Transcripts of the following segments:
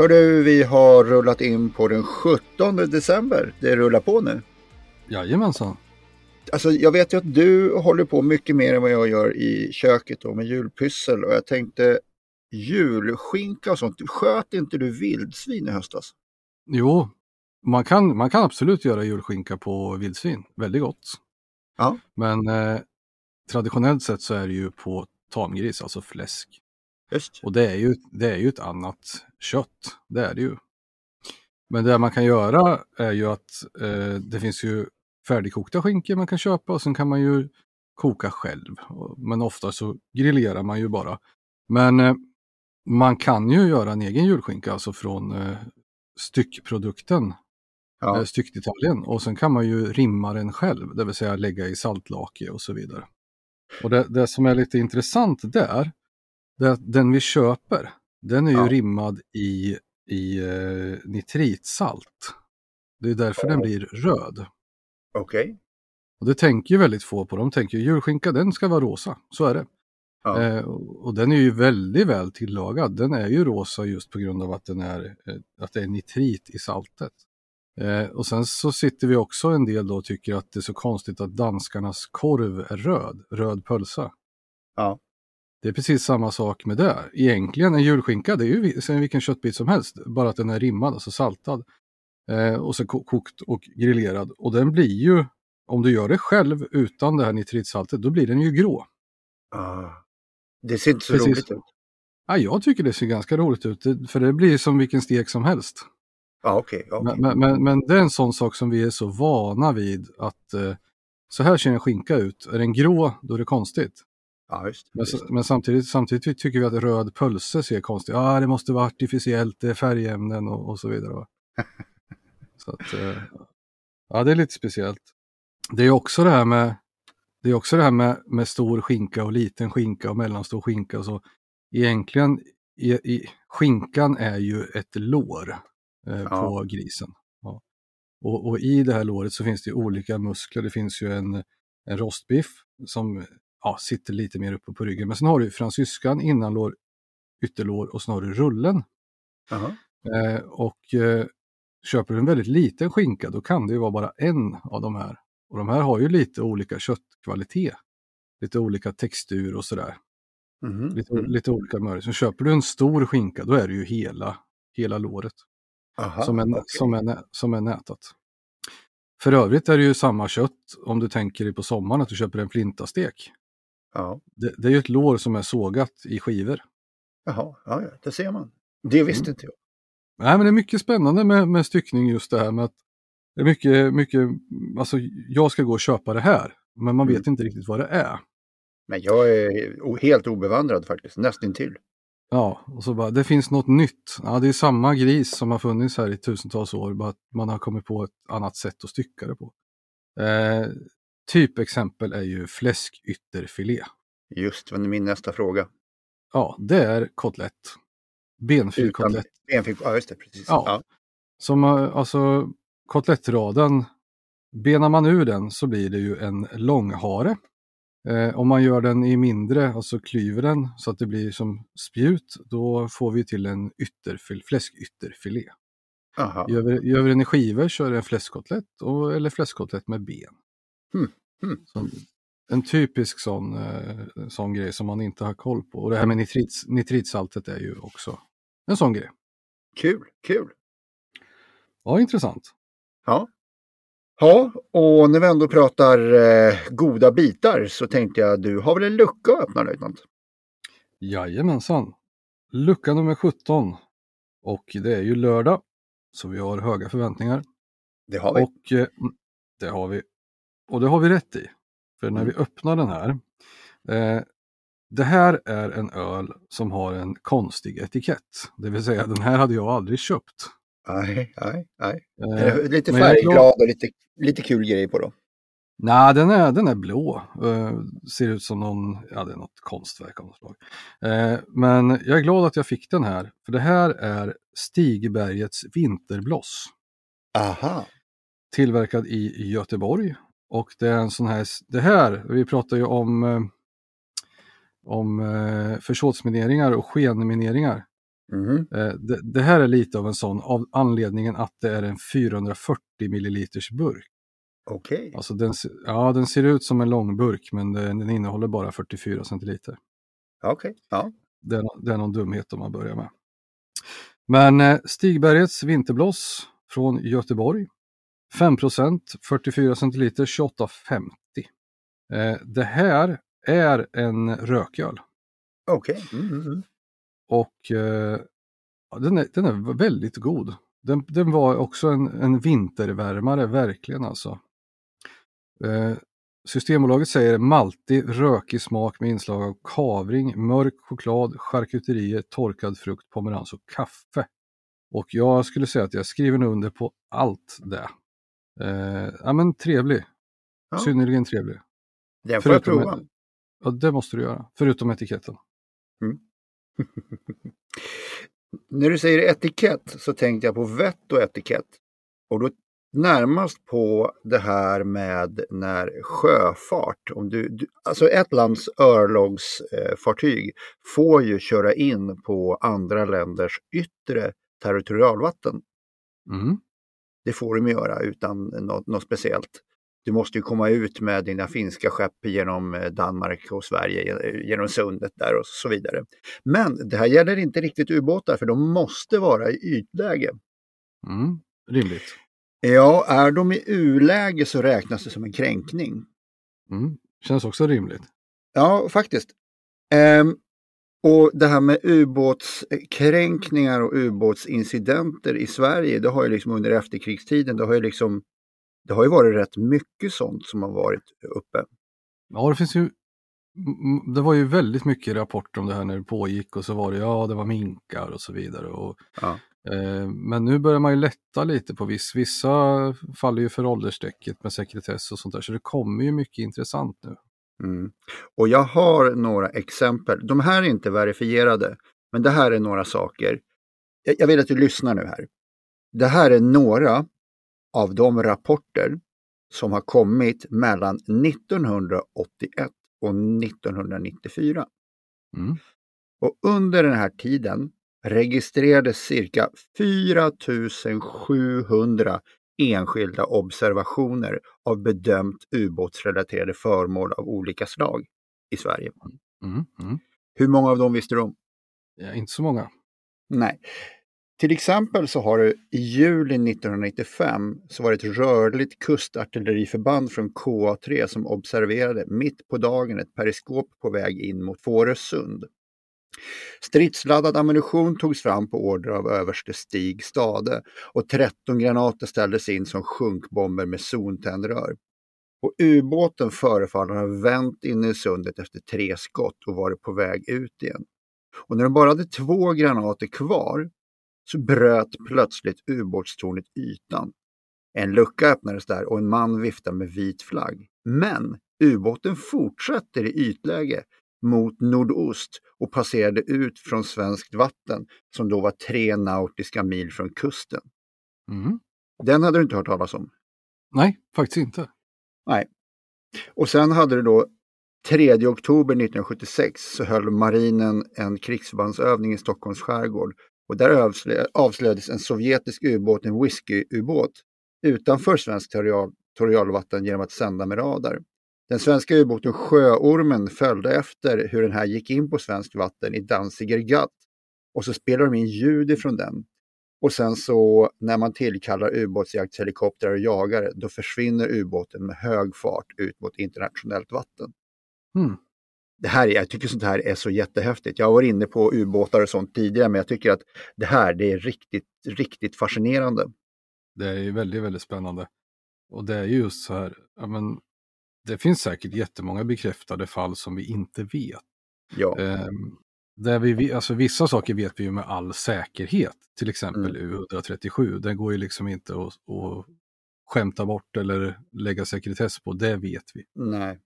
Hörru, vi har rullat in på den 17 december. Det rullar på nu. Jajamensan. Alltså, jag vet ju att du håller på mycket mer än vad jag gör i köket då, med julpyssel och jag tänkte julskinka och sånt. Sköt inte du vildsvin i höstas? Jo, man kan, man kan absolut göra julskinka på vildsvin. Väldigt gott. Ja. Men eh, traditionellt sett så är det ju på tamgris, alltså fläsk. Just. Och det är, ju, det är ju ett annat kött, det är det ju. Men det man kan göra är ju att eh, det finns ju färdigkokta skinkor man kan köpa och sen kan man ju koka själv. Men ofta så grillerar man ju bara. Men eh, man kan ju göra en egen julskinka, alltså från eh, styckprodukten, Ja. eh, styckdetaljen. Och sen kan man ju rimma den själv, det vill säga lägga i saltlake och så vidare. Och det, det som är lite intressant där, den vi köper, den är ju Ja. rimmad i, i eh, nitritsalt. Det är därför den blir röd. Okej. Och det tänker ju väldigt få på. De tänker ju julskinka, den ska vara rosa. Så är det. Ja. Eh, och och den är ju väldigt väl tillagad. Den är ju rosa just på grund av att, den är, eh, att det är nitrit i saltet. Eh, och sen så sitter vi också en del då och tycker att det är så konstigt att danskarnas korv är röd, röd pölsa. Ja. Det är precis samma sak med det. Egentligen en julskinka, det är ju som vilken köttbit som helst, bara att den är rimmad, alltså saltad. Eh, och så ko- kokt och grillerad. Och den blir ju, om du gör det själv utan det här nitritsaltet, då blir den ju grå. Ah. Det ser inte så Precis. roligt ut. Ja, jag tycker det ser ganska roligt ut, för det blir som vilken stek som helst. Ja, okej. Men, men, men, men det är en sån sak som vi är så vana vid att eh, så här ser en skinka ut. Är den grå, då är det konstigt. Ja, just, Men, just. men samtidigt, samtidigt tycker vi att röd pölse ser konstigt Ja, ah, det måste vara artificiellt, det är färgämnen och, och så vidare. så att, eh, ja, det är lite speciellt. Det är också det här med, det är också det här med, med stor skinka och liten skinka och mellanstor skinka och så. Egentligen, i, i, skinkan är ju ett lår eh, Ja. på grisen. Ja. Och, och i det här låret så finns det olika muskler. Det finns ju en, en rostbiff som ja, sitter lite mer uppe på ryggen. Men sen har du fransyskan, innanlår, ytterlår och sen har du rullen. Jaha. Eh, och eh, köper du en väldigt liten skinka då kan det ju vara bara en av de här. Och de här har ju lite olika köttkvalitet. Lite olika textur och sådär. Mhm. Lite, Mm. lite olika mörker. Så köper du en stor skinka då är det ju hela, hela låret Aha, som, är, okej. som, är, som är nätat. För övrigt är det ju samma kött om du tänker dig på sommaren att du köper en flintastek. Ja. Det, det är ju ett lår som är sågat i skivor. Jaha, ja, ja, det ser man. Det visste Mm. inte jag. Nej, men det är mycket spännande med, med styckning just det här med att det är mycket, mycket, alltså jag ska gå och köpa det här, men man Mm. vet inte riktigt vad det är. Men jag är helt obevandrad faktiskt, nästintill. Ja, och så bara, det finns något nytt. Ja, det är samma gris som har funnits här i tusentals år, bara att man har kommit på ett annat sätt att stycka det på. Eh, typexempel är ju fläskytterfilé. Just det var min nästa fråga. Ja, det är kotlett. Benfri kotlett. Benfil, ja just det, precis. Ja. Ja. Som alltså kotlettraden, benar man ur den så blir det ju en långhare. Eh, om man gör den i mindre, alltså klyver den så att det blir som spjut, då får vi till en ytterfil, fläskytterfilé. Aha. Gör vi, gör vi den i skivor så är det en fläskkotlett och, eller fläskkotlett med ben. Hmm, hmm. Så, en typisk sån, eh, sån grej som man inte har koll på. Och det här med nitrits, nitritsaltet är ju också en sån grej. Kul, kul. Ja, intressant. Ja. Ja, och när vi ändå pratar eh, goda bitar så tänkte jag du har väl en lucka att öppna löjtnant? Jajamensan. Lucka nummer 17. Och det är ju lördag. Så vi har höga förväntningar. Det har vi. Och eh, mm, det har vi. Och det har vi rätt i. För när Mm. vi öppnar den här. Eh, det här är en öl som har en konstig etikett. Det vill säga den här hade jag aldrig köpt. Nej, nej, nej. Eh, lite är glad- färgglad och lite, lite kul grej på då. Nej, den är, den är blå. Eh, ser ut som någon, ja det är något konstverk av något slag. Eh, men jag är glad att jag fick den här. För det här är Stigbergets Vinterbloss. Aha. Tillverkad i Göteborg. Och det är en sån här, det här, vi pratar ju om, eh, om eh, försåtsmineringar och skenmineringar. Eh, det, det här är lite av en sån av anledningen att det är en 440 milliliters burk. Okej. Alltså den, ja, den ser ut som en långburk men den, innehåller bara 44 centiliter. Okej. Ja. Det är, det är någon dumhet om man börjar med. Men Stigbergets vinterbloss från Göteborg. 5% 44 centiliter, 28,50. Eh, det här är en rököl. Okej. Mm, mm, mm. Och eh, den, är, den är väldigt god. Den, den var också en, en vintervärmare, verkligen alltså. Eh, Systembolaget säger maltig, rökig smak med inslag av kavring, mörk choklad, charkuterier, torkad frukt, pomerans och kaffe. Och jag skulle säga att jag skriver under på allt det. Eh, ja men trevlig. Ja. Synnerligen trevlig. Den får jag Förutom prova. et- Ja, det måste du göra. Förutom etiketten. När du säger etikett så tänkte jag på vett och etikett. Och då närmast på det här med när sjöfart, om du, du, alltså ett lands örlogsfartyg får ju köra in på andra länders yttre territorialvatten. Mm. Det får de göra utan något, något speciellt. Du måste ju komma ut med dina finska skepp genom eh, Danmark och Sverige, genom sundet där och så vidare. Men det här gäller inte riktigt ubåtar för de måste vara i ytläge. Mm. Rimligt. Ja, är de i u-läge så räknas det som en kränkning. Mm. Känns också rimligt. Ja, faktiskt. Ehm, och det här med ubåtskränkningar och ubåtsincidenter i Sverige, det har ju liksom under efterkrigstiden, det har ju liksom det har ju varit rätt mycket sånt som har varit uppe. Ja, det finns ju det var ju väldigt mycket rapporter om det här när det pågick och så var det ja, det var minkar och så vidare. Och, Ja. eh, men nu börjar man ju lätta lite på viss, vissa faller ju för åldersstrecket med sekretess och sånt där så det kommer ju mycket intressant nu. Mm. Och jag har några exempel. De här är inte verifierade, men det här är några saker. Jag, jag vill att du lyssnar nu här. Det här är några av de rapporter som har kommit mellan 1981 och 1994. Mm. Och under den här tiden registrerades cirka 4700 enskilda observationer av bedömt ubåtsrelaterade föremål av olika slag i Sverige. Mm. Mm. Hur många av dem visste du om? Ja, inte så många. Nej. Till exempel så har det i juli 1995 så var det ett rörligt kustartilleriförband från KA3 som observerade mitt på dagen ett periskop på väg in mot Fårösund. Stridsladdad ammunition togs fram på order av överste Stig Stade och 13 granater ställdes in som sjunkbomber med zontändrör. Och ubåten förefaller ha vänt in i sundet efter tre skott och varit på väg ut igen. Och när de bara hade två granater kvar så bröt plötsligt ubåtstornet ytan. En lucka öppnades där och en man viftade med vit flagg. Men ubåten fortsätter i ytläge mot nordost och passerade ut från svenskt vatten som då var tre nautiska mil från kusten. Mm. Den hade du inte hört talas om. Nej, faktiskt inte. Nej. Och sen hade du då 3 oktober 1976 så höll marinen en krigsförbandsövning i Stockholms skärgård och där avslö- avslöjades en sovjetisk ubåt, en whisky-ubåt, utanför svenskt territorialvatten genom att sända med radar. Den svenska ubåten Sjöormen följde efter hur den här gick in på svenskt vatten i Danziger Gatt och så spelade de in ljud ifrån den. Och sen så när man tillkallar ubåtsjaktshelikoptrar och jagare då försvinner ubåten med hög fart ut mot internationellt vatten. Mm. Det här, är- jag tycker sånt här är så jättehäftigt. Jag har varit inne på ubåtar och sånt tidigare men jag tycker att det här det är riktigt, riktigt fascinerande. Det är ju väldigt, väldigt spännande. Och det är ju just så här, men, det finns säkert jättemånga bekräftade fall som vi inte vet. Ja. Um, där vi, alltså vissa saker vet vi ju med all säkerhet, till exempel mm. U137. Den går ju liksom inte att, att skämta bort eller lägga sekretess på, det vet vi. Nej,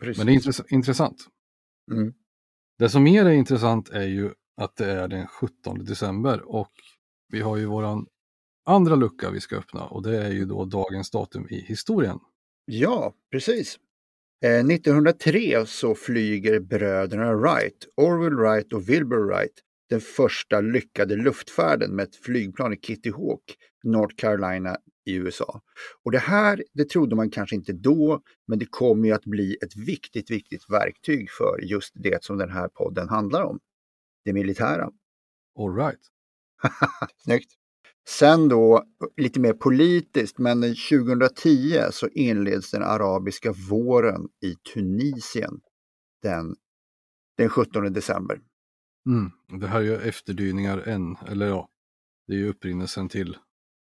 precis. Men det är intressant. Mm. Det som mer är intressant är ju att det är den 17 december och vi har ju våran andra lucka vi ska öppna och det är ju då dagens datum i historien. Ja, precis. Eh, 1903 så flyger bröderna Wright, Orville Wright och Wilbur Wright, den första lyckade luftfärden med ett flygplan i Kitty Hawk, North Carolina i USA. Och det här, det trodde man kanske inte då, men det kommer ju att bli ett viktigt, viktigt verktyg för just det som den här podden handlar om. Det militära. All right. Snyggt. Sen då lite mer politiskt, men 2010 så inleds den arabiska våren i Tunisien den, den 17 december. Mm, det här är ju efterdyningar än, eller ja, det är ju upprinnelsen till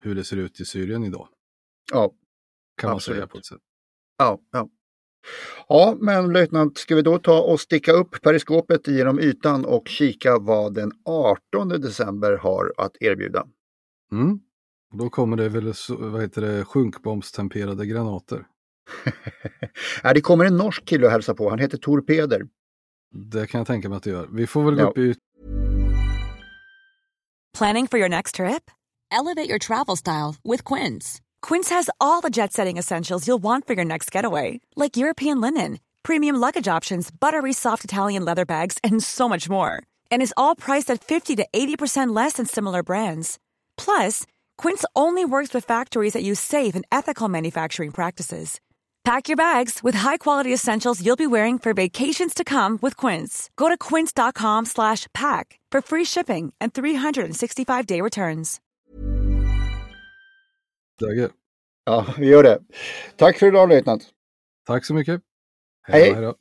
hur det ser ut i Syrien idag. Ja, Kan man säga på ett sätt. Ja, ja. Ja, men löjtnant, ska vi då ta och sticka upp periskopet genom ytan och kika vad den 18 december har att erbjuda? Mm. Då kommer det väl vad heter det, sjunkbombstemperade granater. ja, det kommer en norsk kille och hälsa på. Han heter Tor Peder. Det kan jag tänka mig att det gör. Vi får väl gå ja. upp i... Planning for your next trip? Elevate your travel style with Quince. Quince has all the jet-setting essentials you'll want for your next getaway. Like European linen, premium luggage options, buttery soft Italian leather bags and so much more. And is all priced at 50 to 80% less than similar brands. Plus, Quince only works with factories that use safe and ethical manufacturing practices. Pack your bags with high-quality essentials you'll be wearing for vacations to come with Quince. Go to quince.com/pack for free shipping and 365-day returns. Läge. Ja, vi gör det. Tack för idag, löjtnant. Tack så mycket. Hej. hej.